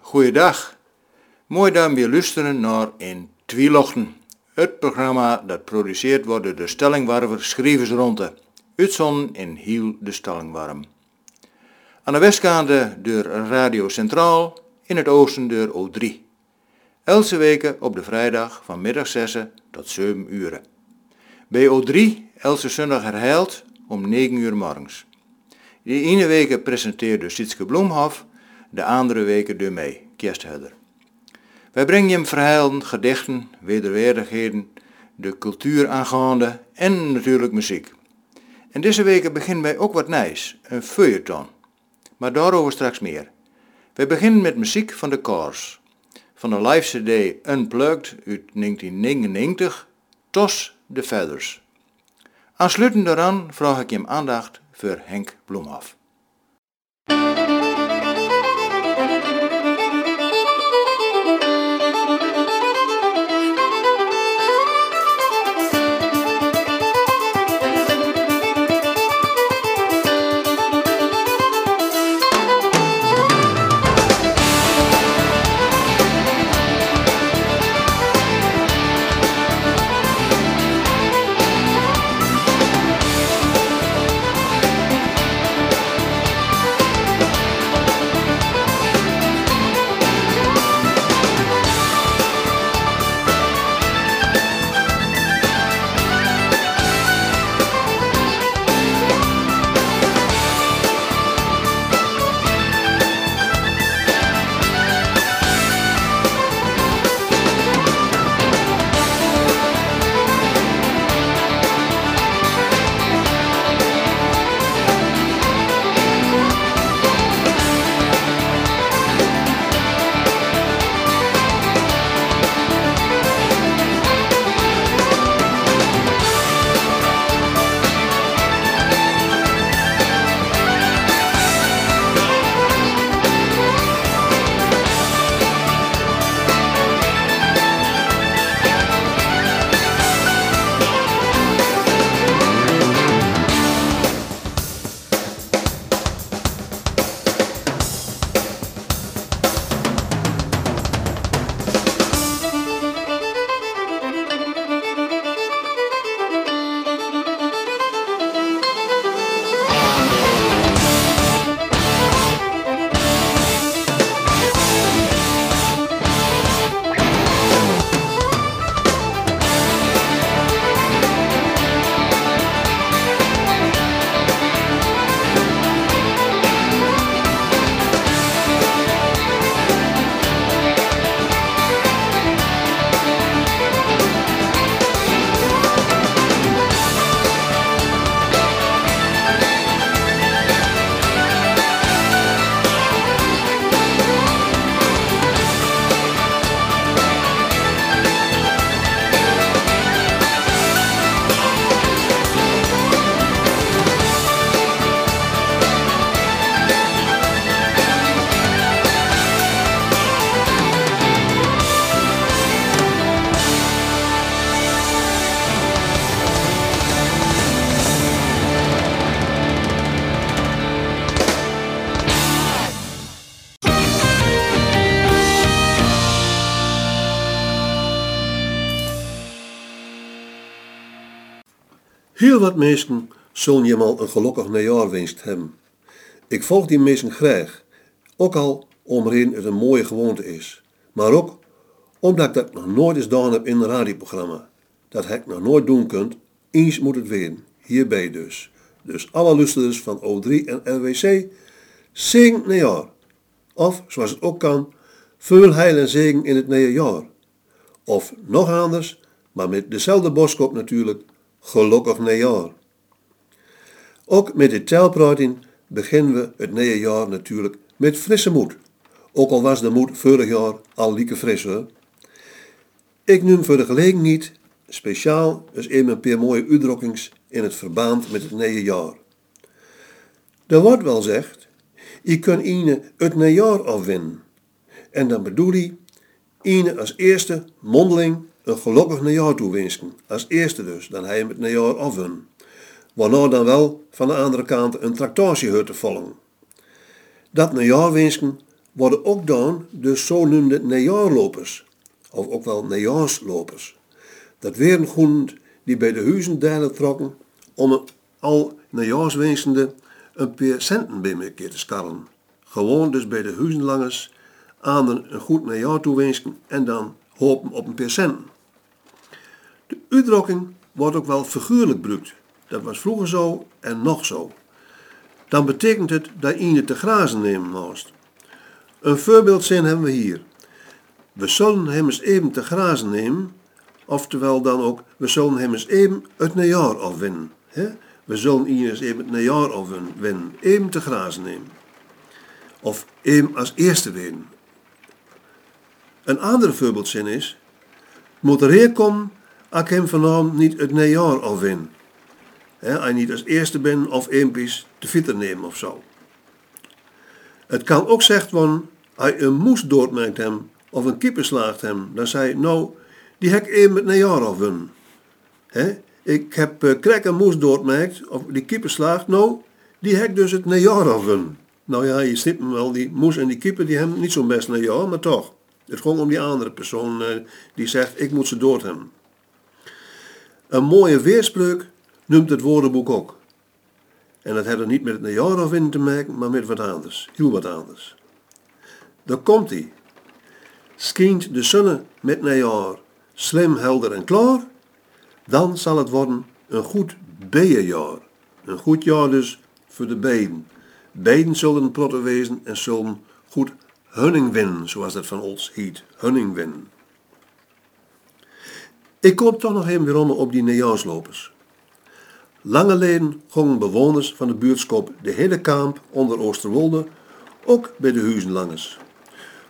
Goeiedag. Mooi dat we luisteren naar In Twielochten. Het programma dat produceerd wordt door de Stellingwarver Schrijversronde. Uitzonden in Hiel de Stellingwarm. Aan de westkant door Radio Centraal, in het oosten door O3. Elke weken op de vrijdag van middag 6 tot 7 uur. Bij O3 elke zondag herhaald om 9 uur morgens. Die ene week presenteerde Sietske Bloemhof, de andere weken door mij, Kersthelder. Wij brengen je verhalen, gedichten, wederwaardigheden, de cultuur aangaande en natuurlijk muziek. En deze weken beginnen wij ook wat nijs, een feuilleton. Maar daarover straks meer. Wij beginnen met muziek van de Cars. Van de live CD Unplugged uit 1999, Tos de Feathers. Aansluitend daaraan vraag ik je aandacht voor Henk Bloemhof. Wat mensen zullen mal een gelukkig nieuwjaar wenst hebben. Ik volg die mensen graag, ook al omheen het een mooie gewoonte is. Maar ook omdat ik dat nog nooit eens gedaan heb in een radioprogramma. Dat heb ik nog nooit doen kunt, eens moet het weten, hierbij dus. Dus alle luisteraars van O3 en LWC, zing nieuwjaar. Of, zoals het ook kan, veel heil en zegen in het nieuwe jaar. Of nog anders, maar met dezelfde boskop natuurlijk, gelukkig nieuwjaar. Ook met dit telprating beginnen we het nieuwe jaar natuurlijk met frisse moed. Ook al was de moed vorig jaar al lieke fris. Ik noem voor de gelegenheid speciaal eens even een paar mooie uitdrukkings in het verband met het nieuwe jaar. Er wordt wel zegt, je kunt ine het nieuwjaar afwinnen. En dan bedoel hij, ine als eerste mondeling een gelukkig nieuwjaar toewensen. Als eerste dus, dan hij hem het nieuwjaar afwinnen. Waarna dan wel van de andere kant een tractatie te volgen. Dat nieuwjaar wensen worden ook dan de zogenoemde nejaarlopers, of ook wel nejaarslopers. Dat waren groen die bij de huizen delen trokken om al najaarswensende een paar centen bij te skarren. Gewoon dus bij de huizenlangers aan een goed toewensen en dan hopen op een paar centen. De uitdrukking wordt ook wel figuurlijk gebruikt. Dat was vroeger zo en nog zo. Dan betekent het dat je te grazen nemen moest. Een voorbeeldzin hebben we hier. We zullen hem eens even te grazen nemen, oftewel dan ook, we zullen hem eens even het najaar afwinnen. We zullen hier eens even het najaar afwinnen, even te grazen nemen. Of even als eerste winnen. Een andere voorbeeldzin is, moet er komen ik hem vanavond niet het najaar afwin. Als je niet als eerste bent of eenpies te fitter nemen of zo. Het kan ook worden, als je een moes doodmaakt hem of een keeper slaagt hem, dan zei nou, die heb ik even met een jaar afwin. Ik heb uh, krek een moes doodmaakt, of die keeper slaagt, nou, die heb ik dus het jaar afwin. Nou ja, je snapt me wel, die moes en die keeper die hebben niet zo'n best een jaar, maar toch. Het ging om die andere persoon uh, die zegt, ik moet ze dood hebben. Een mooie weerspreuk noemt het woordenboek ook. En dat heeft niet met het jaar of te maken, maar met wat anders. Heel wat anders. Daar komt hij. Schijnt de zonne met najaar slim, helder en klaar, dan zal het worden een goed bijenjaar. Een goed jaar dus voor de beiden. Beiden zullen plotten wezen en zullen goed hunning winnen, zoals dat van ons heet. Hunning winnen. Ik kom toch nog even weer op die nejaarslopers. Lange geleden gingen bewoners van de buurtschap de hele kamp onder Oosterwolde ook bij de huizenlangers.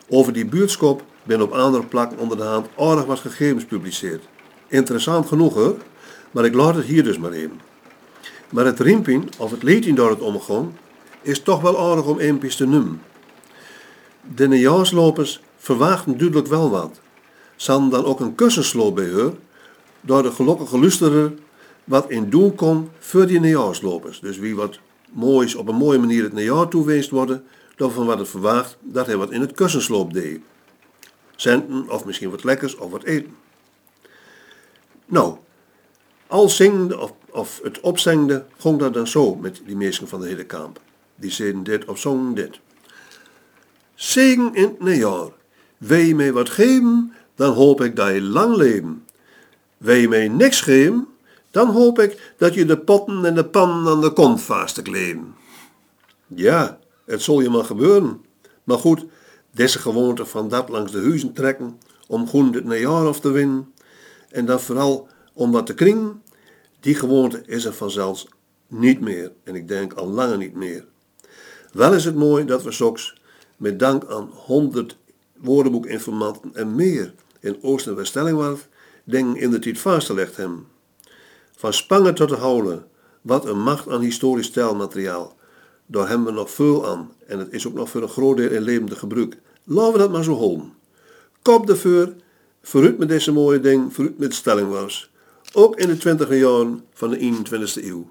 Over die buurtschap ben op andere plakken onder de hand aardig wat gegevens gepubliceerd. Interessant genoeg hoor, maar ik laat het hier dus maar even. Maar het rimping of het liedje door het omgang is toch wel aardig om eens te noemen. De nejaarslopers verwachten duidelijk wel wat zal dan ook een kussensloop bij haar, door de gelukkige lusterer wat in doen kon voor die nejaarslopers. Dus wie wat moois op een mooie manier het nejaar toeweest worden, dan van wat het verwaagt dat hij wat in het kussensloop deed. Centen of misschien wat lekkers of wat eten. Nou, al zingende of, of het opzengde ging dat dan zo met die mensen van de hele kamp. Die zeiden dit of zongen dit. Zegen in het nejaar, wil je mij wat geven, dan hoop ik dat je lang leven. Wil je mij niks geven, dan hoop ik dat je de potten en de pannen aan de kont vast te kleden. Ja, het zal je maar gebeuren. Maar goed, deze gewoonte van dat langs de huizen trekken, om groen het najaar af te winnen, en dan vooral om wat te kringen, die gewoonte is er vanzelfs niet meer. En ik denk al langer niet meer. Wel is het mooi dat we soks, met dank aan honderd woordenboekinformanten en meer in Oost- en West-Stellingwerf dingen in de tijd vastgelegd hebben. Van Spangen tot de Holen, wat een macht aan historisch stijlmateriaal. Daar hebben we nog veel aan en het is ook nog voor een groot deel in levende gebruik. Laten we dat maar zo houden. Kop de vuur, vooruit met deze mooie ding, vooruit met stellingwas. Ook in de twintige jaren van de 21ste eeuw.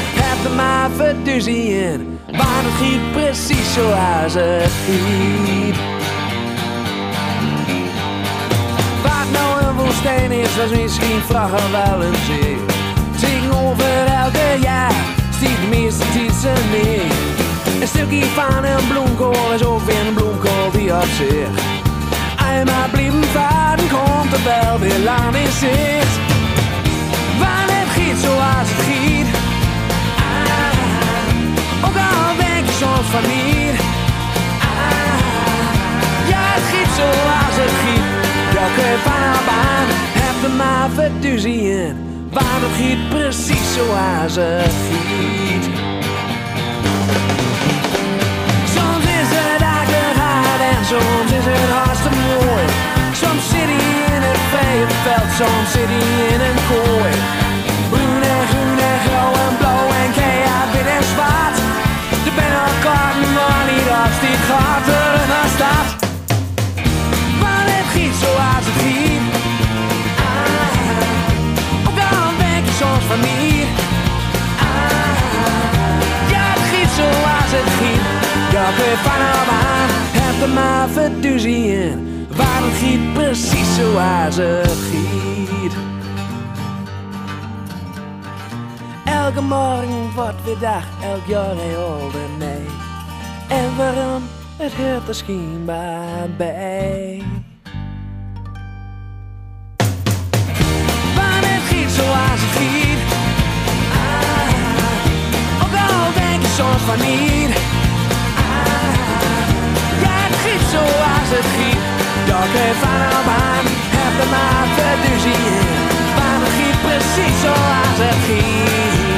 maar verduzie in. Maar het giet precies zoals het giet. Wat nou een woestijn is, was misschien vragen wel een zee. Zing over elke jaar, de meeste tijd mee. Een stukje van een bloemkool is ook weer een bloemkool die op zich einmal blieben varen komt er wel weer lang in zicht. Waar het giet zoals het giet. Van niet. Ah, ja, het giet zoals het giet. Welke van baan heb er maar verduzien. Waar nog giet precies zoals het giet. Soms is het eigenlijk hard en soms is het hartstikke mooi. Soms zit hij in het veld, soms zit hij in een kooi. Groen en groen en grauw en blauw en keihard Precies zoals het giet. Elke morgen wordt weer dag, elk jaar een oude nee. En waarom? Het hoort er schijnbaar bij. Maar het giet zoals het giet. Ah, ook al denk je soms van niet. Ah, ja, het giet zoals het giet. Dat kun van op aan, heb er maar verduzien. Maar het giet precies zoals het giet.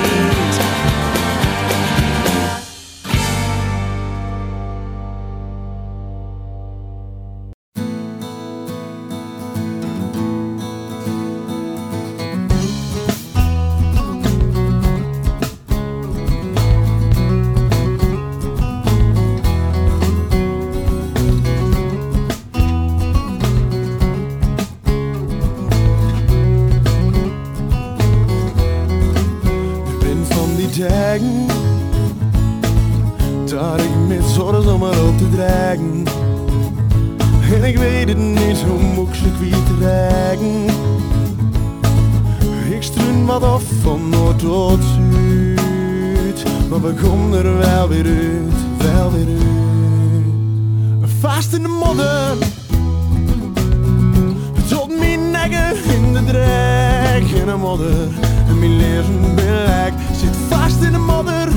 En mijn leven beleg zit vast in de modder.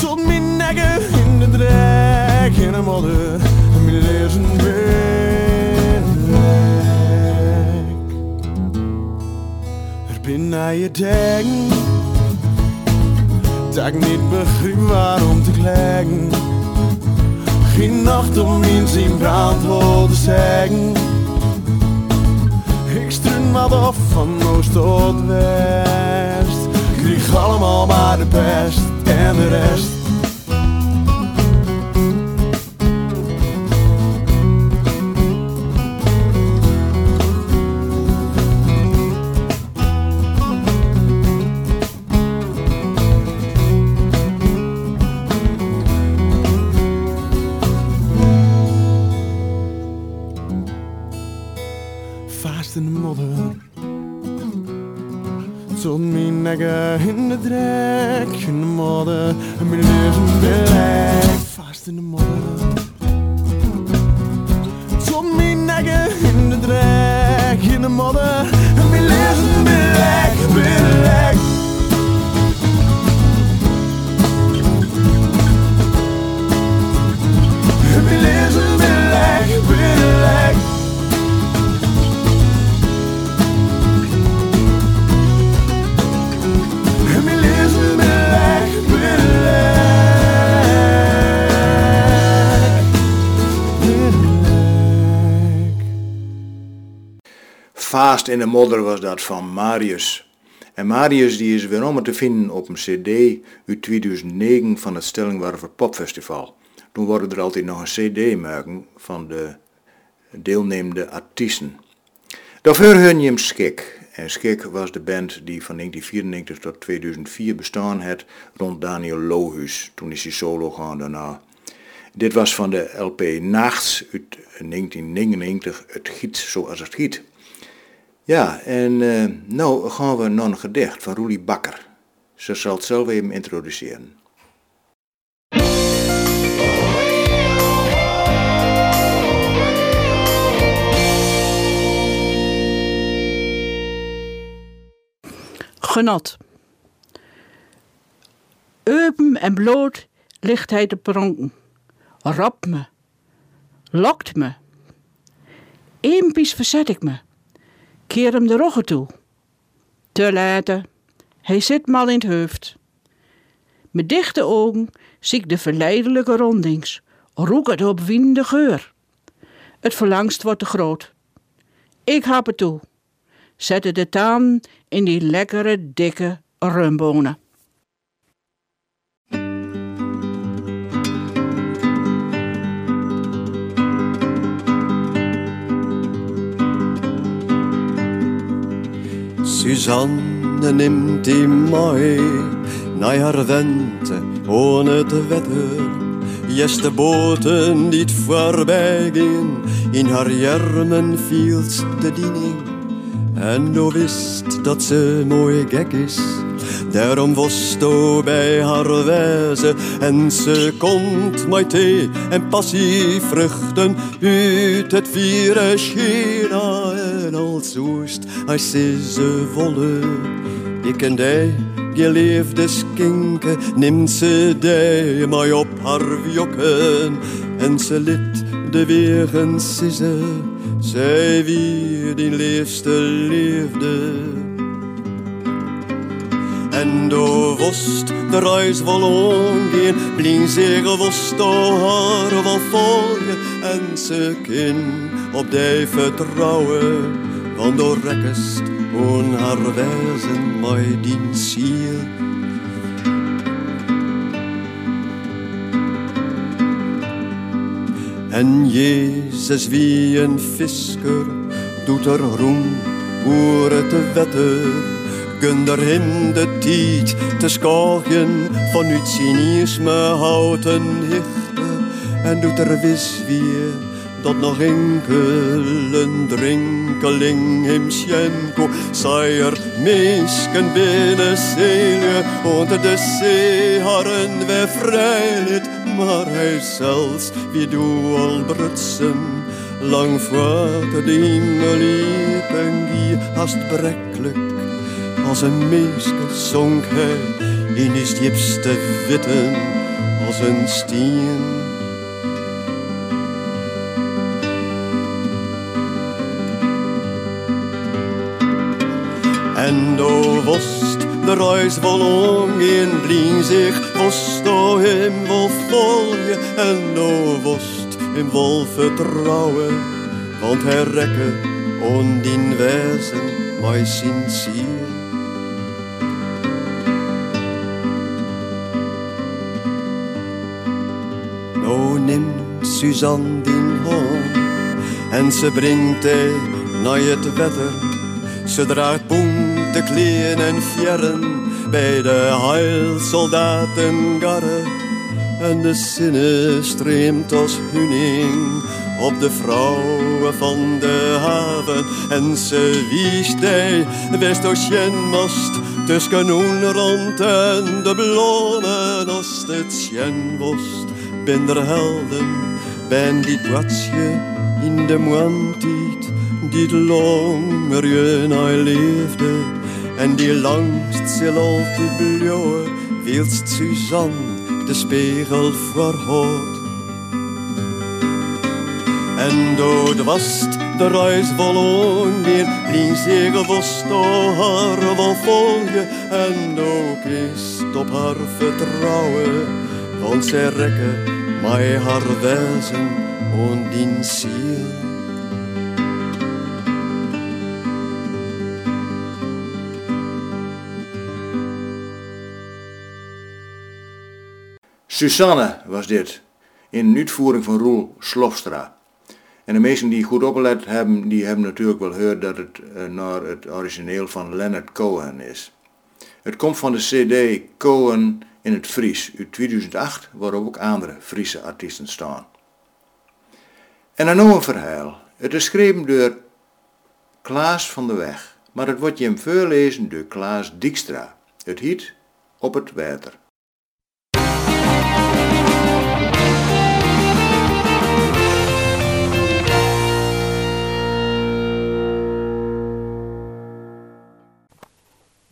Tot mijn nekken in de drek in de modder. En mijn leven beleg. Er ben naar je denken. Dat ik niet begreep waarom te klagen. Geen nacht om in zijn brand te zeggen. Ik wat af van oost tot west. Kreeg allemaal maar de pest en de rest. hundedrekk. Hun må det, hun blir levende. Faast in de modder was dat van Marius. En Marius die is weer te vinden op een cd uit 2009 van het Stellingwerver Popfestival. Toen worden er altijd nog een cd maken van de deelnemende artiesten. Daarvoor hun je hem Skik. En Skik was de band die van 1994 tot 2004 bestaan had rond Daniel Lohuus. Toen is hij solo gaan daarna. Dit was van de LP Nachts uit 1999, Het Giet zoals het giet. Ja, en eh nou gaan we naar een gedicht van Roelie Bakker. Ze zal het zelf even introduceren. genot. Open en bloot ligt hij te pronken. Ropt me, lokt me. Eempies verzet ik me. Keer hem de roggen toe. Te later. Hij zit mal in het hoofd. Met dichte ogen zie ik de verleidelijke rondings. Roek het op wiende geur. Het verlangst wordt te groot. Ik hap het toe. Zette de taan in die lekkere, dikke rumbonen. Suzanne neemt die mooi naar haar wente ohne het wetter. Jes de boten die voorbij in haar jermen viel de diening. En du wist dat ze mooi gek is, daarom was to bij haar wijze. En ze komt mij thee en passievruchten uit het vieren China. En als zoest, als ze volle, ik en die geleefde skinken, neemt ze die mij op haar wjokken. En ze liet de wegen sissen, zij wie die liefste leefde. En do wost de reis wel omgaan, blien zeggen wost do haar wel volgen. En ze kin op die vertrouwen, want do rekkest haar wezen mij dien ziel. En Jezus wie een fisker doet er roem oer het wetter. Gunder hem de tijd te schaaien vanuit cynisme houten hichte. En doet er wis weer dat nog enkele drinkeling hem schenko Seier misken binnen zeelje onder de zeeharen we vrijheid maar hij zelfs wie du al brutsen lang voor de hemel liepen gie haast brekkelijk als een meeske zonk hij in is diepste witten als een steen En do wost de reis vol omgeen, blien zich wost do hem wil volgen. En do wost hem wil vertrouwen, want hij rekke on dien wezen mij sincere. Suzanne hand en ze brengt hij naar het wetter. Ze draagt bonte kleren en fjeren bij de heilsoldaten garre. En de zinne streamt als huning op de vrouwen van de haven. En ze wiest hij West-Oceanmast tussen Oenrand en de bloemen als het Sjenwost. Ben der helden, ben die kwatsje in de moantiet die langer je naar leefde en die langst zal altijd blauwe wilst Suzanne de spiegel voorhoud. En dood was de reis vol onweer, blien zegel haar wel volgen en ook is op haar vertrouwen, want zij rekken mij haar en dien ziel. Susanne was dit, in een uitvoering van Roel Slofstra. En de meesten die goed opgelet hebben, die hebben natuurlijk wel gehoord dat het uh, naar het origineel van Leonard Cohen is. Het komt van de cd Cohen in het Fries uit 2008, waarop ook andere Friese artiesten staan. En dan nog een verhaal. Het is geschreven door Klaas van der Weg, maar het wordt je hem voorlezen door Klaas Dijkstra. Het hiet Op het Water.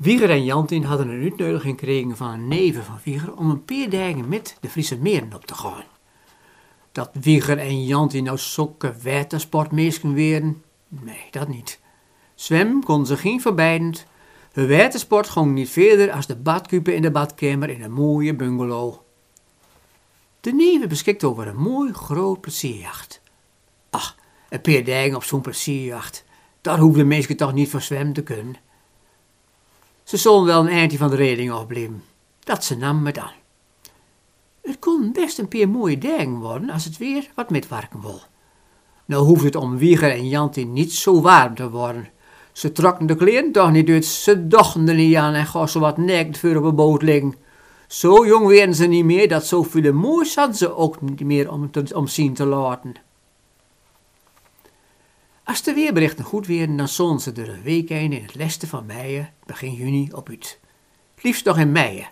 Wieger en Jantin hadden een uitnodiging gekregen van een neven van Wieger om een paar met de Friese meren op te gaan. Dat Wieger en Jantin nou zulke watersportmeesken werden, Nee, dat niet. Zwem kon ze geen verbeidend. Hun watersport ging niet verder als de badkuipen in de badkamer in een mooie bungalow. De neven beschikt over een mooi groot plezierjacht. Ach, een paar op zo'n plezierjacht. Daar hoefde mensen toch niet voor zwemmen te kunnen. Ze zullen wel een eindje van de reding afblijven. Dat ze nam met aan. Het kon best een paar mooie dagen worden als het weer wat metwerken wil. Nou hoeft het om Wieger en Jantie niet zo warm te worden. Ze trokken de kleren toch niet uit, ze dachten er niet aan en gaan ze wat nekt voor op een boot liggen. Zo jong werden ze niet meer, dat zoveel moois hadden ze ook niet meer om, te, om zien te laten. Als de weerberichten goed werden, dan zonden ze er een week in het leste van mei, begin juni, op uit. Liefst nog in mei,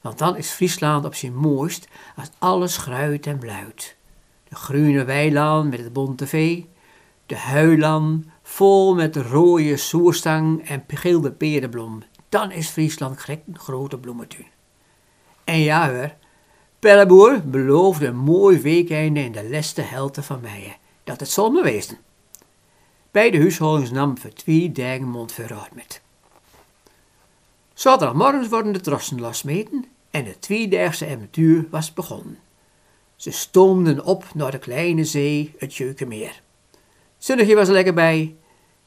want dan is Friesland op zijn mooist als alles gruit en bluit. De groene weiland met het bonte vee, de huiland vol met de rode soerstang en gilde perenbloem. Dan is Friesland gek een grote bloementuin. En ja hoor, Pelleboer beloofde een mooi weekende in de leste helte van mei, dat het zal wezen. Bij de huishoudings nam voor twee dagen mondverraad met. Zaterdagmorgens worden de trossen losmeten en het tweedaagse avontuur was begonnen. Ze stoomden op naar de kleine zee, het Jeukenmeer. Zonnetje was er lekker bij.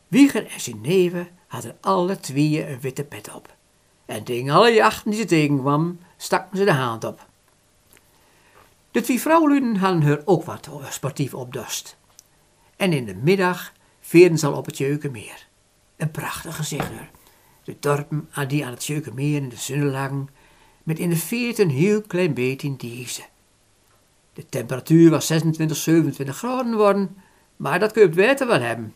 Wieger en neven hadden alle tweeën een witte pet op. En tegen alle jachten die ze tegenkwam, staken ze de hand op. De twee vrouwen hadden haar ook wat sportief opdast. En in de middag veerden ze al op het Jeukenmeer. Een prachtig gezicht De dorpen die aan het Jeukenmeer in de zon lagen, met in de veert een heel klein beetje in deze. De temperatuur was 26, 27 graden geworden, maar dat kun je op het water wel hebben.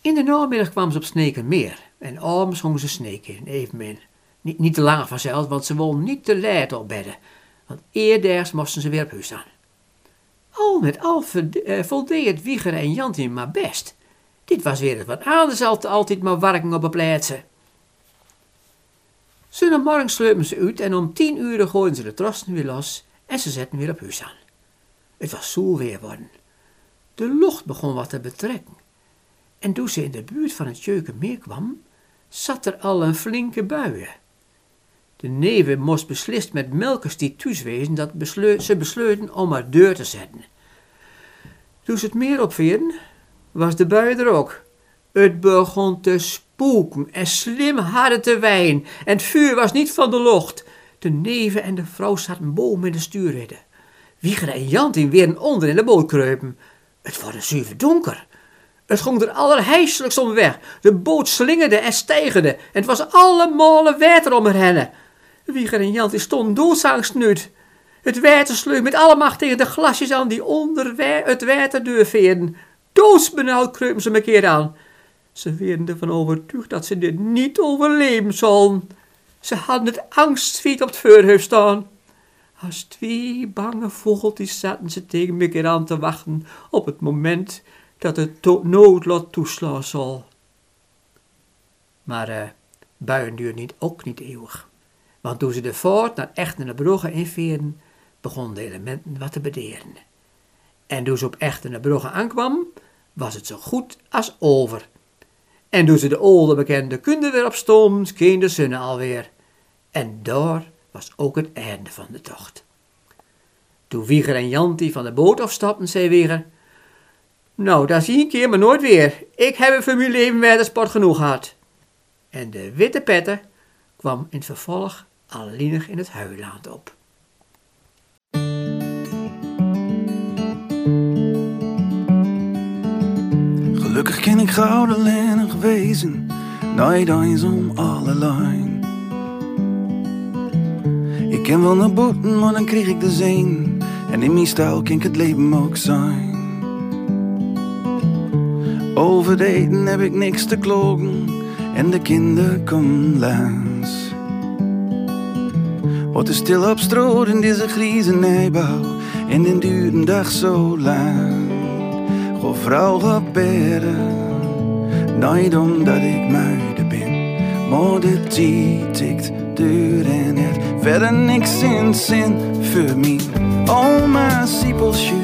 In de namiddag kwamen ze op Snekenmeer en abends gingen ze sneken evenmin. Niet, niet te lang vanzelf, want ze wilden niet te laat op bedden, want eerdaags moesten ze weer op huis staan. Al met al uh, voldeed het Wieger en Jantien maar best. Dit was weer wat anders als altijd maar werken op een plaatsen. morgen sleupen ze uit en om tien uur gooiden ze de trosten weer los en ze zetten weer op huis aan. Het was zoel weer worden. De lucht begon wat te betrekken. En toen ze in de buurt van het Jeukenmeer kwam, zat er al een flinke buien. De neven moest beslist met melkers die thuis wezen dat ze besloten om haar deur te zetten. Toen ze het meer opveerden, was de bui er ook. Het begon te spoeken en slim harde te wijn en het vuur was niet van de lucht. De neven en de vrouw zaten boven in de stuurridde. Wieger en Jantin weer onder in de boot kruipen. Het was een zuiver donker. Het ging er allerheiselijkst om weg. De boot slingerde en stijgende en het was allemaal water om heen. Wieger en Jantin stonden doodsangstnuut. Het water sleut met alle macht tegen de glasjes aan die onder het water deurveerden. Doodsbenauwd kreupen ze me keer aan. Ze werden ervan overtuigd dat ze dit niet overleven zullen. Ze hadden het angstviet op het voorhoofd staan. Als twee bange vogeltjes zaten ze tegen me keer aan te wachten op het moment dat het noodlot toeslaan zal. Maar uh, buien duurt niet, ook niet eeuwig. Want toen ze de voort naar echt naar de brugge inveerden, begonnen de elementen wat te bederen. En toen ze op echte naar brugge aankwam, was het zo goed als over. En toen ze de oude bekende kunde weer op scheen de zon alweer. En daar was ook het einde van de tocht. Toen Wieger en Janti van de boot afstapten, zei Wieger... Nou, dat zie ik keer maar nooit weer. Ik heb voor mijn leven sport genoeg gehad. En de witte petter kwam in het vervolg alleenig in het huiland op. Gelukkig ken ik gouden lenig wezen, nooit eens om alle lijn. Ik ken wel naar boeten, maar dan kreeg ik de zin. En in mijn stijl kan ik het leven ook zijn. Over heb ik niks te klogen en de kinderen komen langs. Wat is stil op stroot in deze grieze nijbouw en in duurde dag zo lang. Goh, vrouw gebeden, nooit omdat ik muide ben, maar de tikt duur en het verder niks in zin voor mij. Oma siepelsje,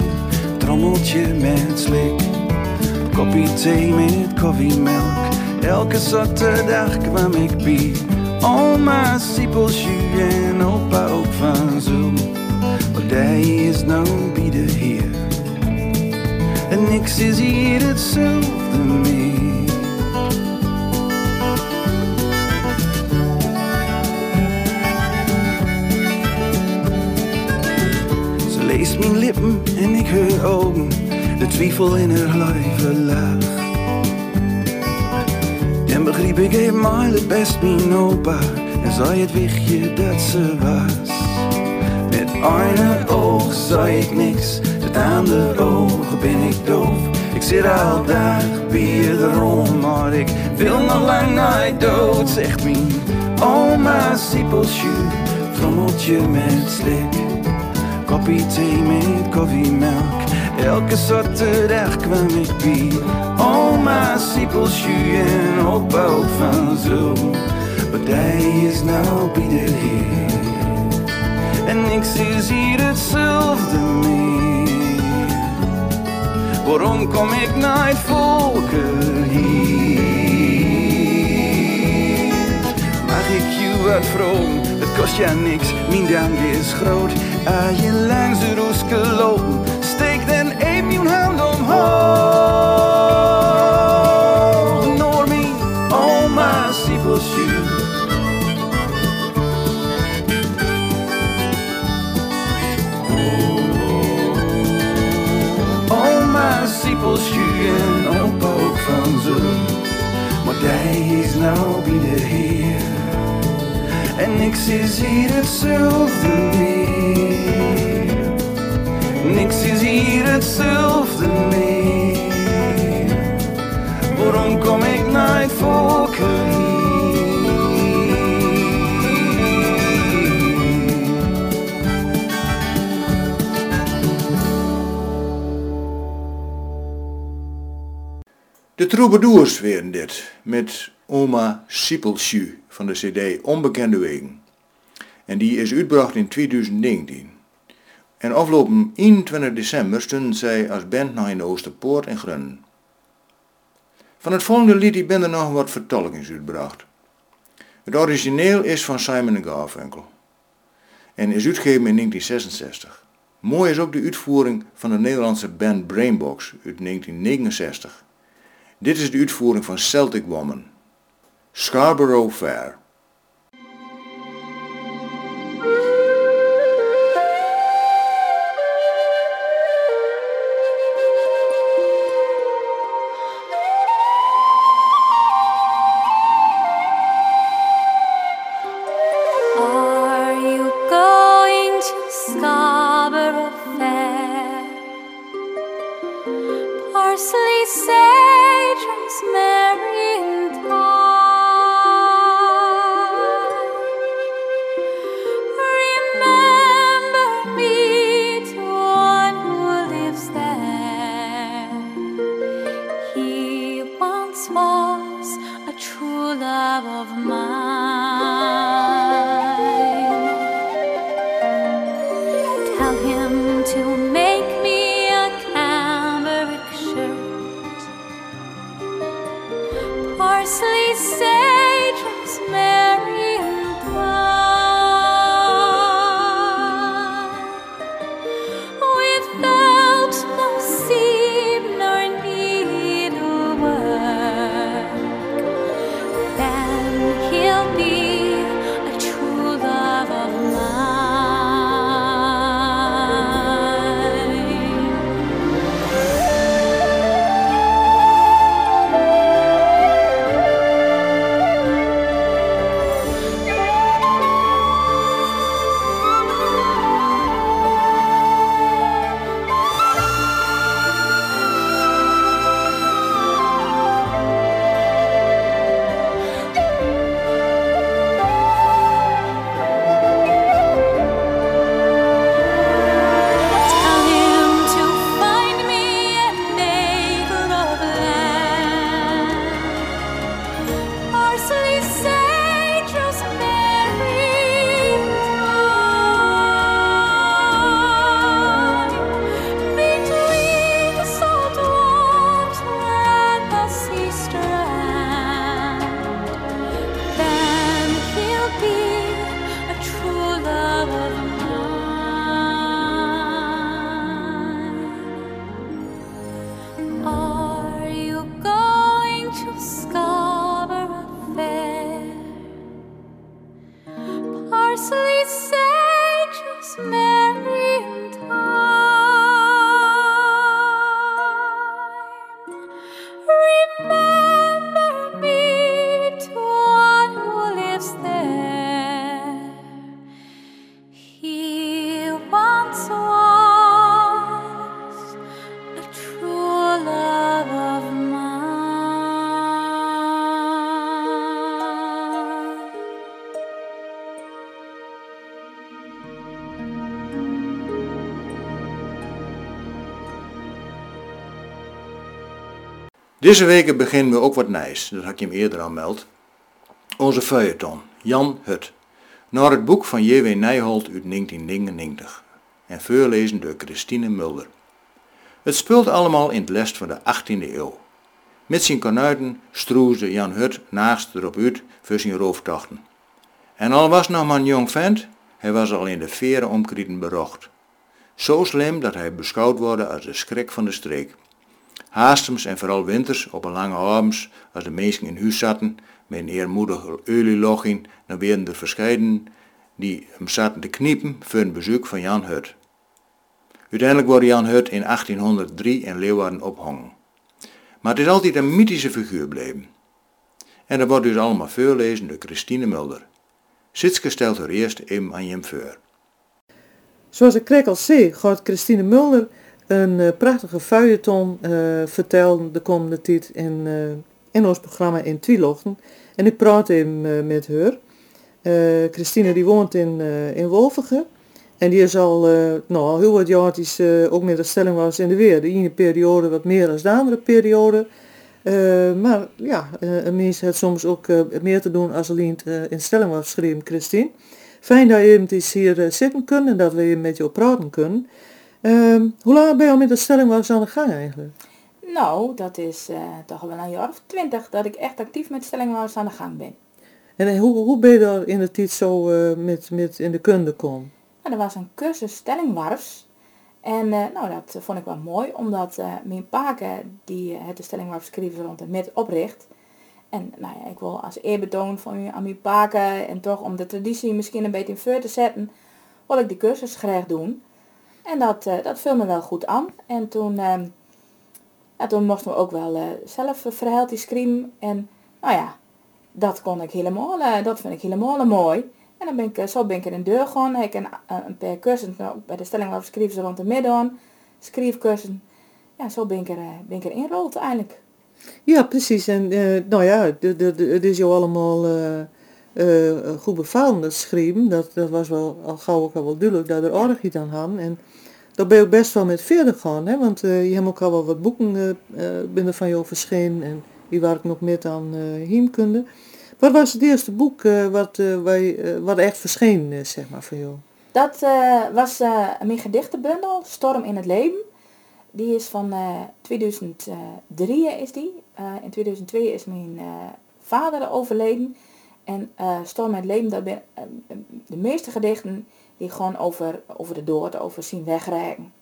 trommeltje met slik. Kopje thee met koffiemelk. Elke zaterdag kwam ik bij oma Siepelsju en opa ook van Zul. Want hij is nou bij de Heer. En niks is hier hetzelfde meer. Ze leest mijn lippen en ik haar ogen, de twijfel in haar lijve laag. En begreep ik eenmaal het best mijn opa en zei het wichtje dat ze was. Met een oog zei ik niks, het andere oog ben ik doof. Ik zit al dag bij erom, maar ik wil nog lang nooit dood, zegt mijn oma Siepelsju, trommeltje met slik. Kopje thee met koffiemelk, elke zaterdag kwam ik bij oma Siepelsju en opa ook van zo. Maar hij is nou bij de Heer. En niks is hier hetzelfde meer. Waarom kom ik naar het volken hier? Mag ik je wat vroom? Het kost ja niks, mijn dank is groot. Als je langs de roeske lopen, omhoog. Noor mijn oma Siepelsju. Oma Siepelsju en opa ook van zo. Maar hij is nou bij de Heer. En niks is hier hetzelfde meer. Niks is hier hetzelfde troubadours werden dit, met oma Siepelsju van de cd Onbekende Wegen. En die is uitgebracht in 2019. En afgelopen 21 december stonden zij als band nog in de Oosterpoort in Grunnen. Van het volgende lied die er nog wat vertolkings uitgebracht. Het origineel is van Simon Garfunkel en is uitgegeven in 1966. Mooi is ook de uitvoering van de Nederlandse band Brainbox uit 1969. Dit is de uitvoering van Celtic Woman. Scarborough Fair. scarcely say Deze weken beginnen we ook wat nijs, dat had ik je hem eerder al meld. Onze feuilleton, Jan Hut. Naar het boek van J.W. Nijholt uit 1999 en voorlezen door Christine Mulder. Het speelt allemaal in het lest van de 18e eeuw. Met zijn kanuiten stroesde Jan Hut naast erop uit voor zijn rooftochten. En al was nog maar een jong vent, hij was al in de veren omkrieten berocht. Zo slim dat hij beschouwd wordt als de schrik van de streek. Haastems en vooral winters op een lange avonds, als de mensen in huis zaten met een eermoedige olieloging, dan werden er verscheiden die hem zaten te kniepen voor een bezoek van Jan Hut. Uiteindelijk wordt Jan Hut in 1803 in Leeuwarden ophangen. Maar het is altijd een mythische figuur gebleven. En dat wordt dus allemaal voorlezen door Christine Mulder. Sitske stelt er eerst even aan je voor. Zoals ik krek al zei, gaat Christine Mulder een eh, prachtige feuilleton eh, vertellen de komende tijd in, eh, in ons programma in Twilochten. En ik praat eh, met haar. Christine die woont in, in. En die is al, nou, al heel wat jaartjes eh, ook met de stelling was in de weer. De ene periode wat meer dan de andere periode. Maar ja, een mens heeft soms ook meer te doen als alleen uh, in stelling was geschreven, Christine. Fijn dat je eventjes hier eh, zitten kunt en dat we met jou praten kunnen. Ehm, hoe lang ben je al met de stelling was aan de gang eigenlijk? Nou, dat is eh, toch wel een jaar of twintig dat ik echt actief met stellingwars aan de gang ben. En eh, hoe, hoe ben je daar in de tijd zo eh, met, met in de kunde komen? Nou, er was een cursus stellingwarfs. En nou, dat vond ik wel mooi, omdat mijn paken die het de stellingwarfs rond en met opricht. En nou ja, ik wil als eerbetoon van, aan mijn paken en toch om de traditie misschien een beetje in te zetten, wil ik die cursus graag doen. En dat, eh, dat viel me wel goed aan. En toen, ehm, ja, toen mochten we ook wel eh, zelf verhaaltjes schrijven. En nou ja, dat kon ik helemaal, eh, dat vind ik helemaal mooi. En dan ben ik, zo ben ik in de deur gegaan. Ik een, een paar cursussen nou, bij de stelling waarop schreef ze rond de midden. Schreefcursussen. Ja, zo ben ik er, ben ik er ingerold eigenlijk. Ja, precies. En nou ja, het is jou allemaal eh, goed bevallen, dat schrijven. Dat, dat was wel al gauw ook al wel duidelijk dat er aardig iets aan hadden. En daar ben je ook best wel met verder gaan, hè? want eh, je hebt ook al wel wat boeken eh, eh, binnen van jou verschenen. En die waar ik nog met aan eh heemkunde. Wat was het eerste boek eh, wat, eh, eh, wat echt verscheen, eh, zeg maar, van jou? Dat eh, was eh, mijn gedichtenbundel, Storm in het Leven. Die is van eh 2003 is die. Eh, in 2002 is mijn eh, vader overleden. En eh, Storm het Leven, dat ben eh, de meeste gedichten die gewoon over, over de dood, over zien wegrijden.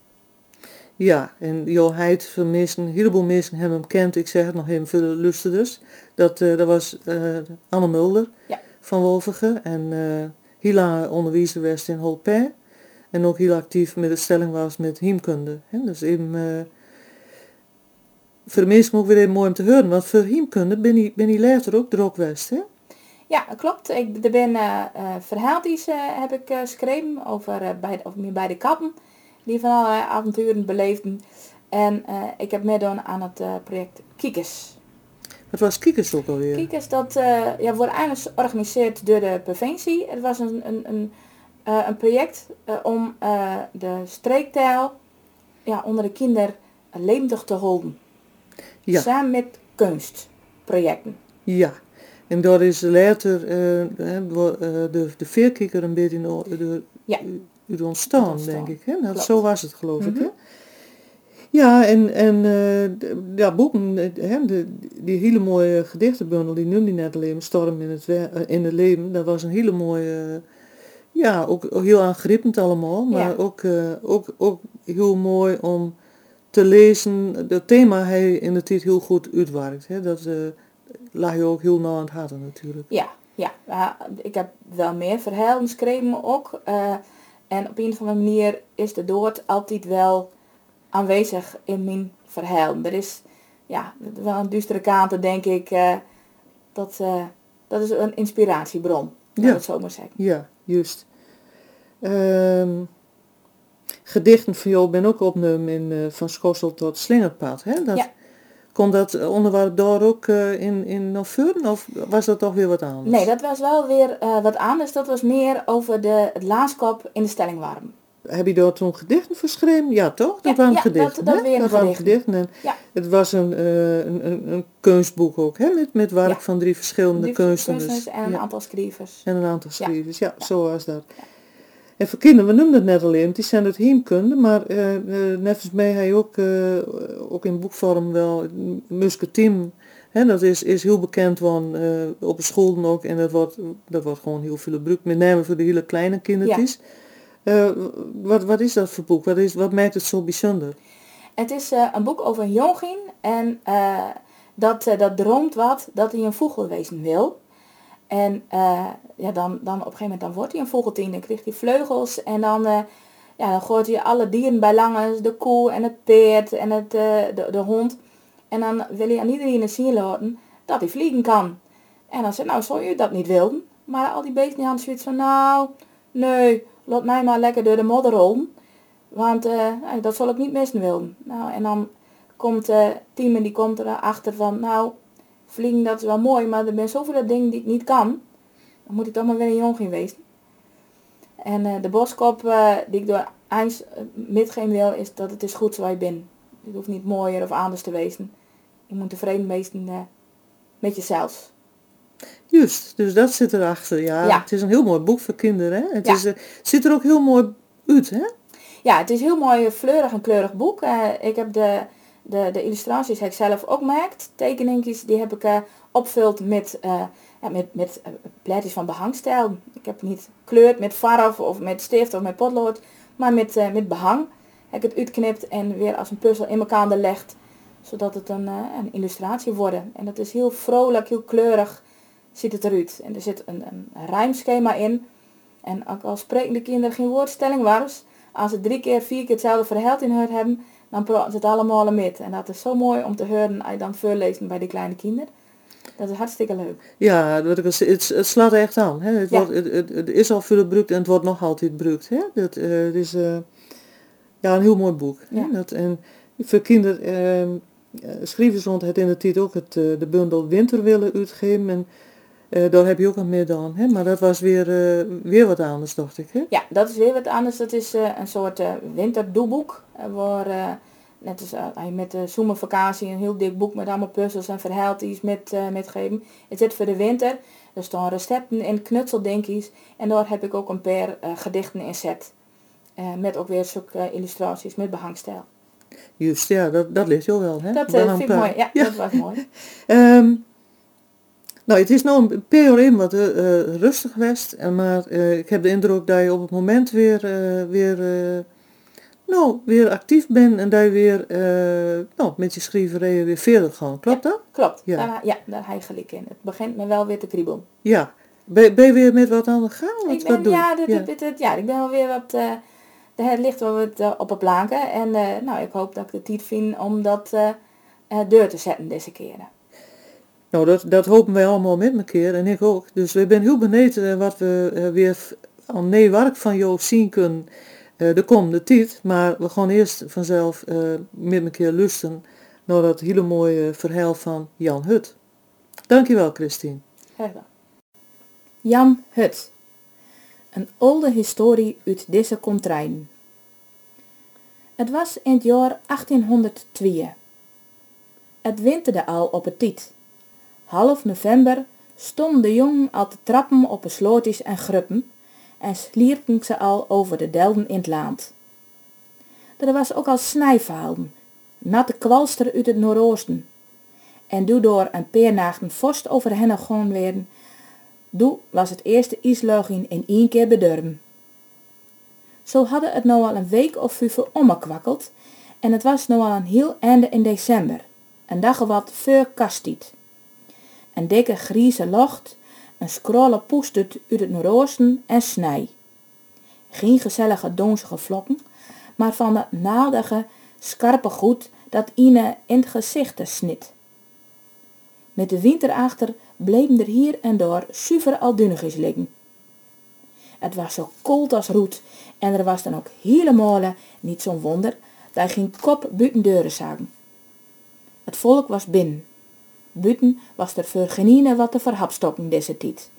Ja, en Jo Heid mensen, een heleboel mensen hebben hem kent. Ik zeg het nog even voor de luisterders. Dat, eh, dat was Anne Mulder Ja. van Wolvegen. En Hila onderwijzer was in Holpijn. En ook heel actief met de stelling was met heemkunde. Hè? Dus even, voor de mensen ook weer even mooi om te horen. Want voor heemkunde ben je, ben later ook geweest, hè? Ja, klopt. Ik, er ben eh eh, verhaaltjes eh, heb ik geschreven over, bij, over meer bij de kappen. Die van allerlei avonturen beleefden. En ik heb meedoen aan het project Kiekers. Wat was Kiekers ook alweer? Kiekers, dat ja, wordt eigenlijk georganiseerd door de provincie. Het was een, een, een, een project om de streektaal ja, onder de kinderen levendig te houden. Ja. Samen met kunstprojecten. Ja. En daar is later eh, eh, de, de veerkikker een beetje in Ja. ontstaan, ontstaan. denk ik. Hè? Nou, zo was het, geloof ik. Mhm. Hè? Ja, en, en de- ja, boeken, hè, de, die hele mooie gedichtenbundel, die noemde net alleen, Storm in het, in het leven, dat was een hele mooie, ja, ook ook heel aangrijpend allemaal, maar Ja. ook, ook, ook heel mooi om te lezen. Dat thema hij in de tijd heel goed uitwerkt. Hè? Dat lag je ook heel nauw aan het hart natuurlijk. Ja, ja. ik heb wel meer verhalen geschreven ook. eh, en op een of andere manier is de dood altijd wel aanwezig in mijn verhaal. Er is ja, wel een duistere kant, denk ik. eh, dat, eh, dat is een inspiratiebron, laat Ja. het zo maar zeggen. Ja, juist. Ehm, gedichten van jou ben ook opgenomen in Van Schossel tot Slingerpad. Hè? Dat, Ja. Kon dat onderwerp daar ook eh, in, in vuren of was dat toch weer wat anders? Nee, dat was wel weer eh, wat anders. Dat was meer over de, het in de stellingwarm. heb je daar toen gedichten verschreven? Ja, toch? Dat Ja, waren ja, gedichten. dat- dat hè? waren waren gedichten. gedichten. En Ja. Het was een, eh, een, een, een kunstboek ook, hè? Met, met werk van drie verschillende Drie kunstenaars. en een aantal schrijvers. En een aantal schrijvers, ja, zo was dat. En voor kinderen, we noemden het net al die zijn het heemkunde, maar net als mij hij ook, eh, ook in boekvorm wel Musketeam. Hè, dat is, is heel bekend van op de scholen ook en dat wordt, dat wordt gewoon heel veel gebruikt, met name voor de hele kleine kindertjes. Wat, wat is dat voor boek? Wat, is, wat maakt het zo bijzonder? Het is een boek over een jongin en dat, dat droomt wat dat hij een vogel wezen wil. En eh, ja, dan, dan op een gegeven moment dan wordt hij een vogeltien, dan krijgt hij vleugels en dan, eh, ja, dan gooit hij alle dieren bij langs, de koe en het paard en het, eh, de, de hond. En dan wil hij aan iedereen zien laten dat hij vliegen kan. En dan zegt nou, zou je dat niet willen? Maar al die beesten hadden zoiets van, nou, nee, laat mij maar lekker door de modder rollen. Want nou, dat zal ik niet missen willen. Nou, en dan komt eh Tiemen die komt erachter van, nou, vliegen dat is wel mooi, maar er zijn zoveel dingen die ik niet kan. Dan moet ik toch maar weer een jongen wezen. En eh, de boskop eh, die ik door Eins uh, metgeven wil, is dat het is goed zoals je bent. Je hoeft niet mooier of anders te wezen. Je moet tevreden wezen eh, met jezelf. Juist, dus dat zit erachter. Ja, Ja. het is een heel mooi boek voor kinderen. Hè? Het Ja. is, eh, ziet er ook heel mooi uit, hè? Ja, het is heel mooi fleurig en kleurig boek. Eh, ik heb de, de, de illustraties heb ik zelf ook gemaakt. Tekeningetjes die heb ik eh opvuld met, ja, met, met eh, plaatjes van behangstijl. Ik heb niet gekleurd met verf of met stift of met potlood, maar met, met behang. Heb ik het uitknipt en weer als een puzzel in elkaar gelegd. Zodat het een, een illustratie wordt. En dat is heel vrolijk, heel kleurig ziet het eruit. En er zit een, een rijmschema in. En ook al spreken de kinderen geen woordstelling was, als ze drie keer, vier keer hetzelfde verhaal in hun hebben, dan praten ze het allemaal met. En dat is zo mooi om te horen als je dan voorlezen bij de kleine kinderen. Dat is hartstikke leuk. Ja, wat ik al het, het slaat echt aan. Hè? Het, Ja. wordt, het, het, het is al veel gebruikt en het wordt nog altijd gebruikt. Hè? Dat, eh, het is eh, ja, een heel mooi boek. Hè? Ja. Dat, en voor kinderen uh, rond het in de tijd ook het, de bundel Winter willen uitgeven. En eh, daar heb je ook aan mee gedaan. Hè? Maar dat was weer, eh, weer wat anders, dacht ik. Hè? Ja, dat is weer wat anders. Dat is eh, een soort winterdoelboek. eh, waar, net als je met de zomervakantie een heel dik boek met allemaal puzzels en verhaaltjes met, met geven. Het zit voor de winter. Er staan recepten en knutseldenkjes. En daar heb ik ook een paar gedichten in zet. Met ook weer zulke illustraties met behangstijl. Juist, ja, dat, dat ligt jou wel. Hè? Dat vind ik mooi. Ja, dat was mooi. Ehm, nou, het is nou een in wat eh, eh, rustig geweest. En maar eh, ik heb de indruk dat je op het moment weer, eh, weer, eh, nou, weer actief bent. En dat je weer eh, nou, met je schrijverijen weer verder gaat. Klopt dat? Klopt. Ja. Daar, ja, daar je gelijk in. Het begint me wel weer te kriebelen. Ja. Ben, ben je weer met wat aan het gaan? Wat, Ik ben, wat doe je? ja, dit, ja. dit, dit- ja, ik ben wel weer wat... eh de- het ligt wel wat eh, op het planken. En eh, nou, ik hoop dat ik de tijd vind om dat eh eh, deur te zetten deze keren. Nou, dat, dat hopen wij allemaal met elkaar en ik ook. Dus we ben heel benieuwd eh, wat we eh, weer aan nee werk van jou zien kunnen eh, de komende tijd. Maar we gaan eerst vanzelf met elkaar luisteren naar dat hele mooie verhaal van Jan Hut. Dankjewel, Christine. Graag. Jan Hut. Een oude historie uit deze kontrein. Het was in het jaar 1802. Het winterde al op het tiet. Half november stonden de jongen al te trappen op de slootjes en gruppen en slierpen ze al over de delden in het land. Er was ook al snijverhalen, natte kwalster uit het noordoosten. En doe door een paar nachten vorst over hen gegaan werden, doe was het eerste isluiging in één keer bedurven. Zo hadden het nou al een week of vijf omgekwakkeld en het was nou al een heel einde in december, een dag wat voor kasttijd. Een dikke grieze locht, een scrolle poestert uit het noordoosten en snij. Geen gezellige donzige vlokken, maar van dat naaldige, scherpe goed dat Ine in het gezicht snit. Met de winter achter bleven er hier en daar zuiver aldunigjes liggen. Het was zo koud als roet en er was dan ook helemaal niet zo'n wonder dat geen kop buiten deuren zagen. Het volk was binnen. Buiten was er voor wat te verhapstokken deze tijd.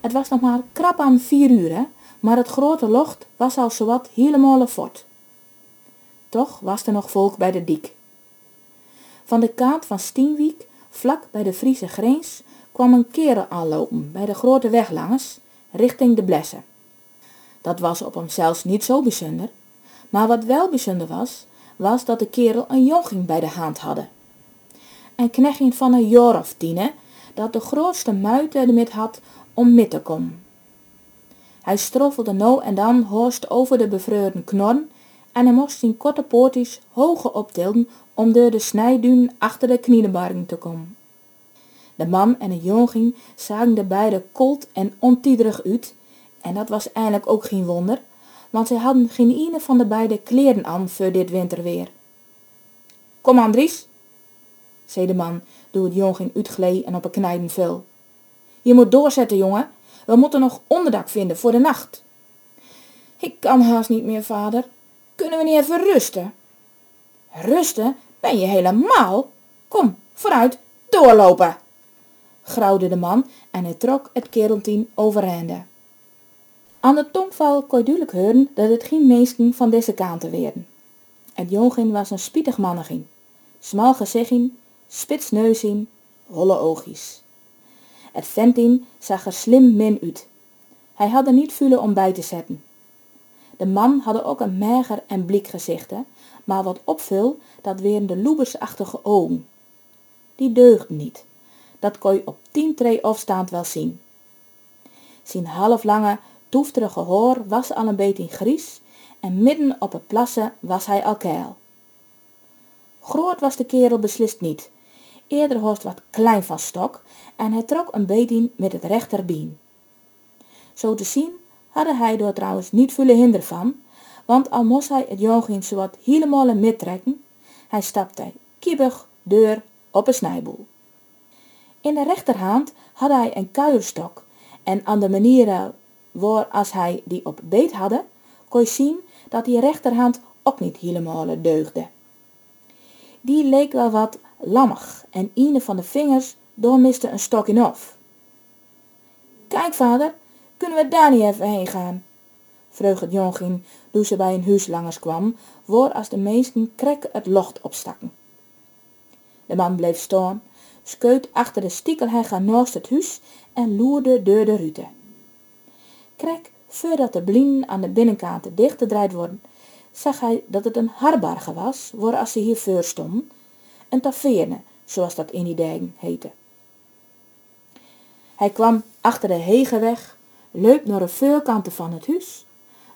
Het was nog maar krap aan vier uur, hè, maar het grote locht was al zowat helemaal fort. Toch was er nog volk bij de diek. Van de kant van Stienwiek, vlak bij de Friese grens, kwam een kerel aanlopen bij de grote weg langs, richting de Blessen. Dat was op hem zelfs niet zo bijzonder, maar wat wel bijzonder was, was dat de kerel een jonging bij de hand hadden. Een knechtje van een jaar hè, dat de grootste muiten ermee had om mee te komen. Hij stroffelde nou en dan hoorst over de bevreurde knorren en hij moest zijn korte poortjes hoger optilden om door de snijduin achter de kniedenbargen te komen. De man en de jonging zagen er beide koud en ontiederig uit en dat was eigenlijk ook geen wonder, want zij hadden geen ene van de beide kleren aan voor dit winterweer. Kom Andries, zei de man, door het jonging uitglee en op een knijden viel. Je moet doorzetten, jongen. We moeten nog onderdak vinden voor de nacht. Ik kan haast niet meer, vader. Kunnen we niet even rusten? Rusten? Ben je helemaal? Kom, vooruit, doorlopen! grauwde de man en hij trok het kereltien overeinde. Aan de tongval kon duidelijk horen dat het geen mensen van deze kanten werden. Het jongin was een spietig mannegin, smal gezichtje, spits neusien, holle oogjes. Het ventien zag er slim min uit. Hij had er niet vullen om bij te zetten. De man had ook een mager en blik gezichten, maar wat opvul, dat weer de loebersachtige ogen. Die deugden niet. Dat kon je op tien tree afstaand wel zien. Zijn halflange, toefterige hoor was al een beetje gries en midden op het plassen was hij al keil. Groot was de kerel beslist niet. Eerder hoort wat klein van stok en hij trok een beetje met het rechterbeen. Zo te zien hadden hij door trouwens niet veel hinder van, want al moest hij het jongin zowat helemaal mittrekken, hij stapte kiebig deur op een snijboel. In de rechterhand had hij een kuierstok en aan de manier waar als hij die op beet hadden, kon je zien dat die rechterhand ook niet helemaal deugde. Die leek wel wat lammig en een van de vingers doormiste een stok in af. Kijk vader, kunnen we daar niet even heen gaan? vroeg het toen ze bij een huis langers kwam, waar als de meesten krek het locht opstakken. De man bleef staan, skeut achter de stiekelhegger naast het huis en loerde door de rute. Krek, voordat de blinden aan de binnenkant dichtgedraaid worden, zag hij dat het een harbarge was, waar als ze hier voor stonden, een taverne, zoals dat in die dagen heette. Hij kwam achter de hegenweg, leup naar de voorkanten van het huis,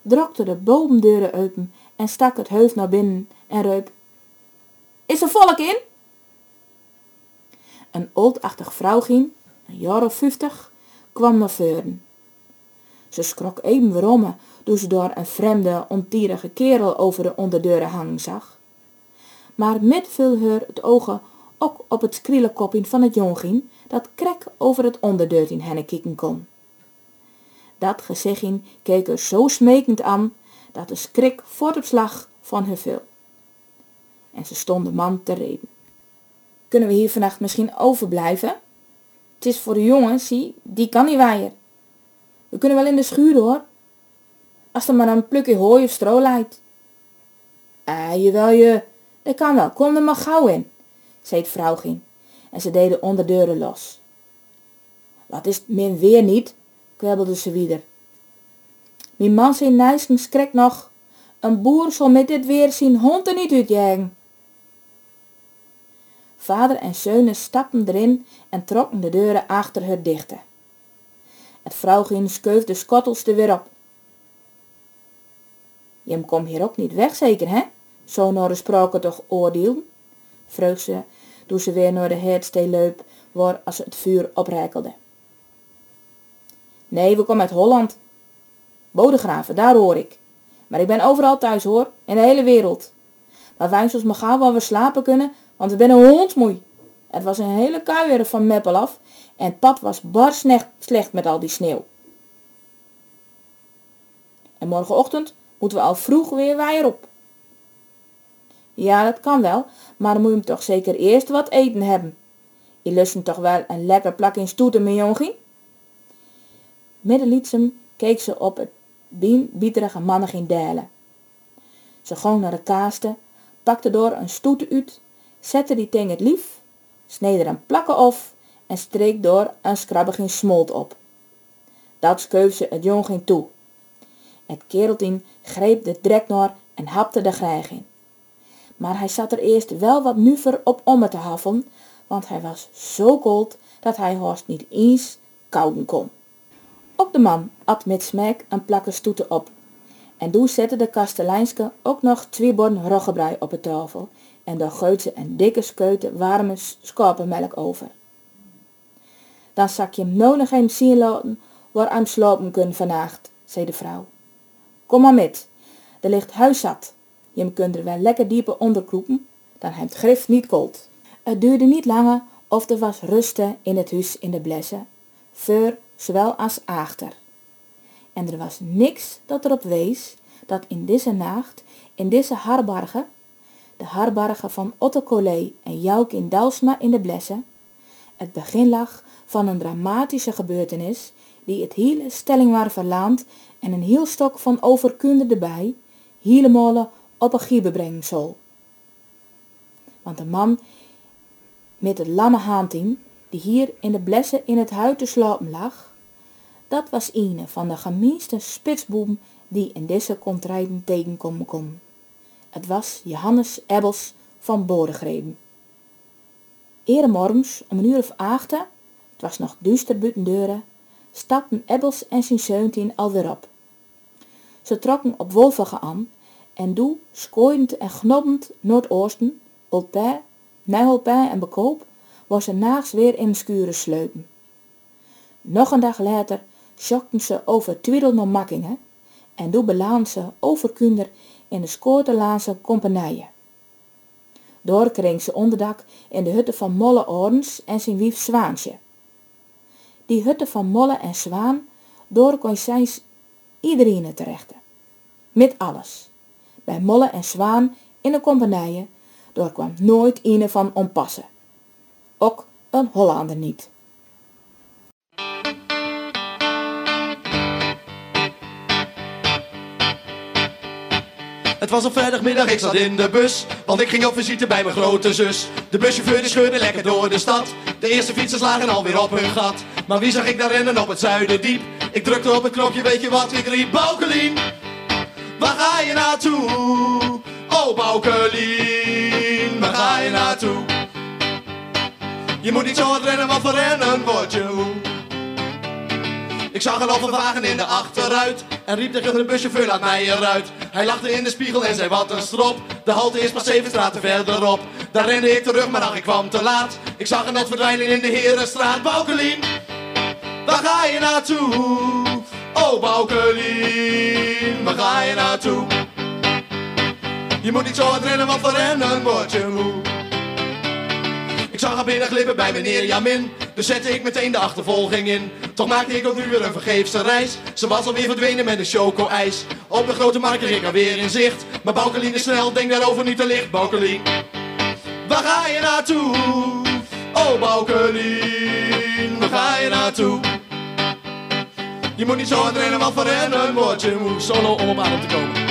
drokte de bomendeuren open en stak het hoofd naar binnen en reup. Is er volk in? Een oldachtig vrouwgien, een jaar of vijftig, kwam naar voren. Ze schrok even weerom toen ze door een vreemde, ontierige kerel over de onderdeuren hangen zag. Maar met viel haar het ogen ook op het skriele kopje van het jongin dat krek over het onderdeurtje henne kieken kon. Dat gezichtje keek er zo smekend aan dat de skrik voort op slag van haar viel. En ze stond de man te reden. Kunnen we hier vannacht misschien overblijven? Het is voor de jongen, zie, die kan niet waaien. We kunnen wel in de schuur hoor. Als er maar een plukje hooi of stro leidt. Ah, jawel je, dat kan wel, kom er maar gauw in, zei het vrouwgien. En ze deden onderdeuren los. Wat is min weer niet, kwebbelde ze wieder. Mijn man zijn nijsten schrikt nog. Een boer zal met dit weer zien hond er niet uitjagen. Vader en zeunen stapten erin en trokken de deuren achter haar dichte. Het vrouwgien skeuf de skottels er weer op. Je kom hier ook niet weg zeker, hè? Zo naar de sprake toch oordeel? vroeg ze, toen ze weer naar de heerdstee leup, waar als het vuur oprekelde. Nee, we komen uit Holland. Bodegraven, daar hoor ik. Maar ik ben overal thuis hoor, in de hele wereld. Maar wij ons maar gauw waar we slapen kunnen, want we ben een hondsmoei. Het was een hele kuier van Meppel af en het pad was bar slecht met al die sneeuw. En morgenochtend moeten we al vroeg weer wij op. Ja, dat kan wel, maar dan moet je hem toch zeker eerst wat eten hebben. Je lust hem toch wel een lekker plak in stoeten, mijn jongie? Middenlietsem keek ze op het bieterige mannen in delen. Ze ging naar de kaasten, pakte door een stoete uit, zette die ting het lief, sneed er een plakken af en streek door een skrabbig smolt op. Dat skeuf ze het jonging toe. Het kereltien greep de drek naar en hapte de grijg in. Maar hij zat er eerst wel wat nuver op om te haffen, want hij was zo koud dat hij haast niet eens kouden kon. Op de man at met smaak een plakke stoeten op. En toen zette de kastelijnske ook nog twee borden roggebrei op de tafel en daar geut ze een dikke skeute warme schapenmelk over. Dan zak je hem nog eens zien laten waar hem slapen kun vannacht, zei de vrouw. Kom maar met, er ligt huiszat. Je kunt er wel lekker dieper onder kroepen, dan heeft grif niet koud. Het duurde niet langer of er was rusten in het huis in de blessen, voor zowel als achter. En er was niks dat erop wees dat in deze nacht, in deze harbarge, de harbarge van Otto Collet en Jouk in Dalsma in de blessen, het begin lag van een dramatische gebeurtenis die het hele stellingwaar verlaand en een heel stok van overkunde erbij, helemaal op een giebe brengen zal. Want de man met het lamme haantien, die hier in de blessen in het huid te slapen lag, dat was een van de gemeenste spitsboem die in deze kontrijden tegenkomen kon. Het was Johannes Ebbels van Bodengrepen. Ere morgens om een uur of acht, het was nog duister buiten deuren, stapten Ebbels en zijn zeuntien alweer op. Ze trokken op wolvige aan en doe skooiend en knobbend noordoosten, Olpij, Nijholpij en Bekoop, was ze naags weer in skuren sleupen. Nog een dag later schokten ze over Twiddel naar Makkingen en doe belaan ze overkunder in de Skoortelaanse compagnieën. Door kreeg ze onderdak in de hutte van Molle Orens en zijn wief Zwaantje. Die hutte van Molle en Zwaan, door kon zij iedereen terechten. Met alles. Bij Molle en Zwaan in de compagnieën, door kwam nooit een van onpassen. Ook een Hollander niet. Het was op vrijdagmiddag, ik zat in de bus, want ik ging op visite bij mijn grote zus. De buschauffeur die scheurde lekker door de stad. De eerste fietsers lagen alweer op hun gat. Maar wie zag ik daar rennen op het Zuiderdiep? Ik drukte op het knopje, weet je wat ik riep? Baukelien, waar ga je naartoe? Oh Baukelien, waar ga je naartoe? Je moet niet zo hard rennen, want voor rennen word je. Ik zag een overwagen in de achteruit en riep tegen de buschauffeur laat mij eruit. Hij lachte in de spiegel en zei wat een strop. De halte is pas zeven straten verderop. Daar rende ik terug, maar ach ik kwam te laat. Ik zag een net verdwijnen in de Herenstraat. Baukelien, waar ga je naartoe? Oh Baukelien, waar ga je naartoe? Je moet niet zo hard rennen, want voor rennen word je moe. Ik zag haar binnenglippen bij meneer Jamin. Dus zette ik meteen de achtervolging in. Toch maakte ik ook nu weer een vergeefse reis. Ze was alweer verdwenen met een choco-ijs. Op de grote markt kreeg ik haar weer in zicht. Maar Baukelien is snel, denk daarover niet te licht. Baukelien, waar ga je naartoe? Oh Baukelien, waar ga je naartoe? Je moet niet zo hard rennen, want voor rennen word je moe. Solo om op adem te komen.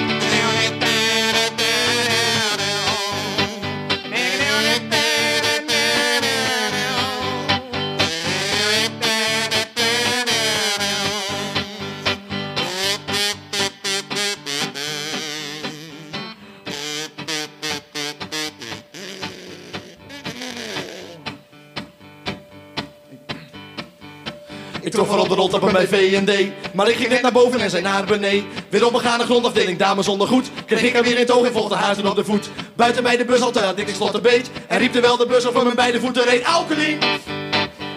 Trof haar op de roltrappen bij V&D Maar ik ging net naar boven en zij naar beneden. Weer op begane grondafdeling, dames zonder goed. Kreeg ik haar weer in het oog en volgde haar toen op de voet. Buiten bij de bus al te had ik slot een beet. En riep terwijl de bus over mijn beide voeten reed. Aukelien,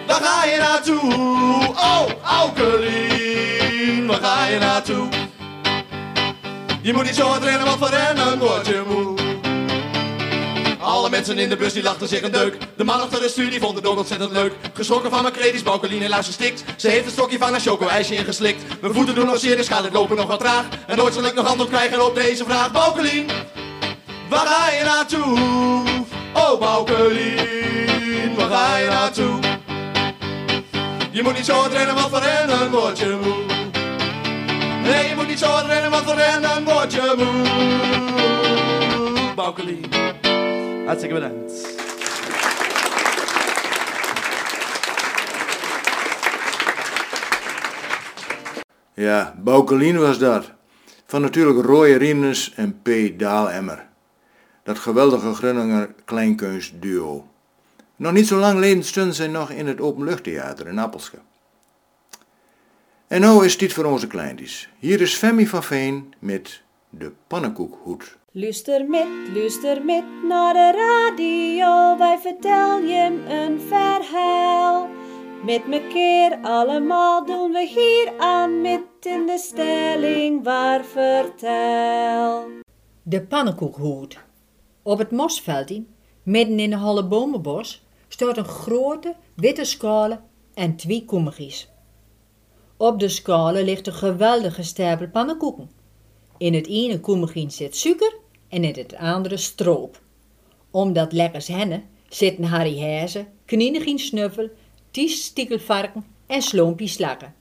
waar ga je naartoe? Oh, Aukelien, waar ga je naartoe? Je moet niet zo hard rennen, want van rennen word je moe mensen in de bus die lachten zich een deuk. De man achter de stuur die vond het ook ontzettend leuk. Geschrokken van mijn kredies, Baukeline helaas gestikt. Ze heeft een stokje van een choco-ijsje ingeslikt. Mijn voeten doen nog zeer, dus gaat het lopen nog wat traag. En nooit zal ik nog antwoord krijgen op deze vraag. Baukelien, waar ga je naartoe? Oh Baukelien, waar ga je naartoe? Je moet niet zo rennen, want voor rennen word je moe. Nee, je moet niet zo rennen, want voor rennen word je moe. Baukelien, hartstikke bedankt. Ja, Baukelien was dat. Van natuurlijk Roy Riemens en P. Daalemmer. Dat geweldige Groninger kleinkunstduo. Nog niet zo lang geleden stonden zij nog in het Openluchttheater in Appelske. En nou is dit voor onze kleintjes. Hier is Femi van Veen met de pannenkoekhoed. Luister met, luister met naar de radio, wij vertellen je een verhaal. Met mekaar allemaal doen we hier aan met in de stelling waar vertel. De pannenkoekhoed. Op het mosveldje, midden in de holle bomenbos, staat een grote witte schale en twee koemigies. Op de schale ligt een geweldige stapel pannenkoeken. In het ene koemigien zit suiker en in het andere stroop. Om dat lekkers hennen zitten Harry Hezen, Knienigien Snuffel, Ties Stiekelvarken en Sloompie Slakken.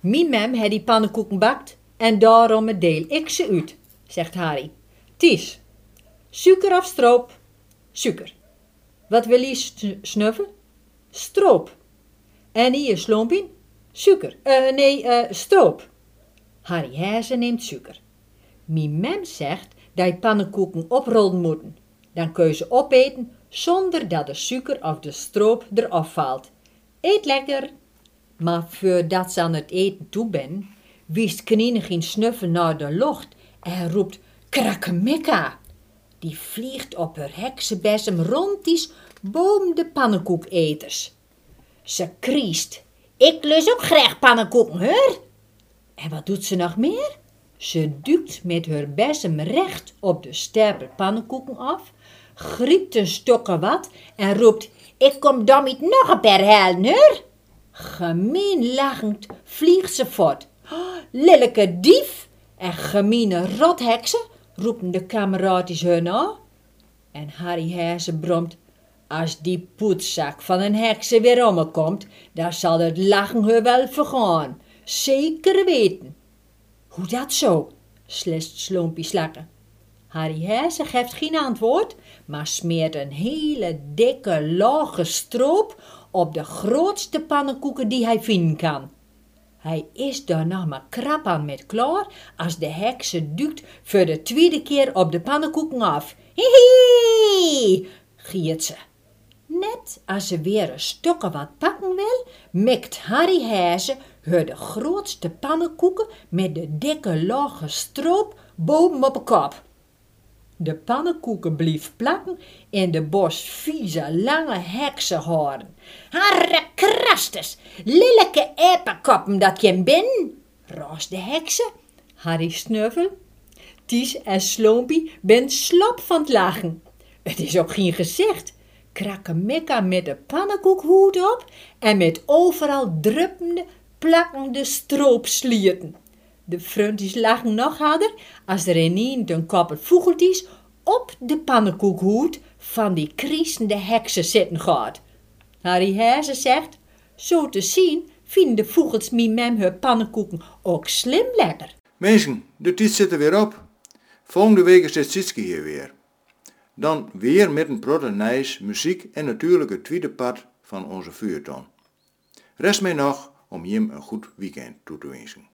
Mien mem had die pannenkoeken bakt en daarom deel ik ze uit, zegt Harry. Ties, suiker of stroop? Suiker. Wat wil je sn- snuffen? Stroop. En hier Sloompie? Suiker. Eh, nee, eh, stroop. Harry Hezen neemt suiker. Mien mem zegt dat je pannenkoeken oprollen moeten. Dan kun je ze opeten zonder dat de suiker of de stroop eraf valt. Eet lekker! Maar voordat ze aan het eten toe ben, wiest Knine geen snuffen naar de lucht en roept krakkemikka. Die vliegt op haar heksenbesem rondjes boven de pannenkoeketers. Ze kriest. Ik lus ook graag pannenkoeken, hoor. En wat doet ze nog meer? Ze duikt met haar besem recht op de stapel pannenkoeken af, griept een stokken wat en roept: Ik kom dan niet nog een per hel, hoor. Gemeen lachend vliegt ze voort. "Oh, Lelijke dief en gemiene rotheksen, roepen de kameraadjes hun na. En Harry Hezen bromt, als die poetszak van een hekse weer omkomt, dan zal het lachen haar wel vergaan. Zeker weten. Hoe dat zo? slist Sloompie slakken. Harry Hezen geeft geen antwoord, maar smeert een hele dikke lage stroop op de grootste pannenkoeken die hij vinden kan. Hij is daar nog maar krap aan met klaar als de hekse duikt voor de tweede keer op de pannenkoeken af. Hihi, giert ze. Net als ze weer een stokken wat pakken wil, mikt Harry Hezen haar de grootste pannenkoeken met de dikke lage stroop bovenop de kop. De pannenkoeken blief plakken in de bos vieze lange heksenhoorn. Harre krastes, lelijke epenkoppen dat je ben, roos de heksen. Harry Snuffel, Ties en Sloompie ben slap van het lachen. Het is ook geen gezicht. Krakkemikka met de pannenkoekhoed op en met overal druppende, plakkende stroopslierten. De frontjes lachen nog harder als er in een koppel vogeltjes op de pannenkoekhoed van die kriesende heksen zitten gaat. Harry Hezen zegt, zo te zien vinden de vogels mie mem haar pannenkoeken ook slim lekker. Mensen, de tijd zit er weer op. Volgende week is dit Sitske hier weer. Dan weer met een protte muziek en natuurlijk het tweede part van onze vuurton. Rest mij nog om Jim een goed weekend toe te wensen.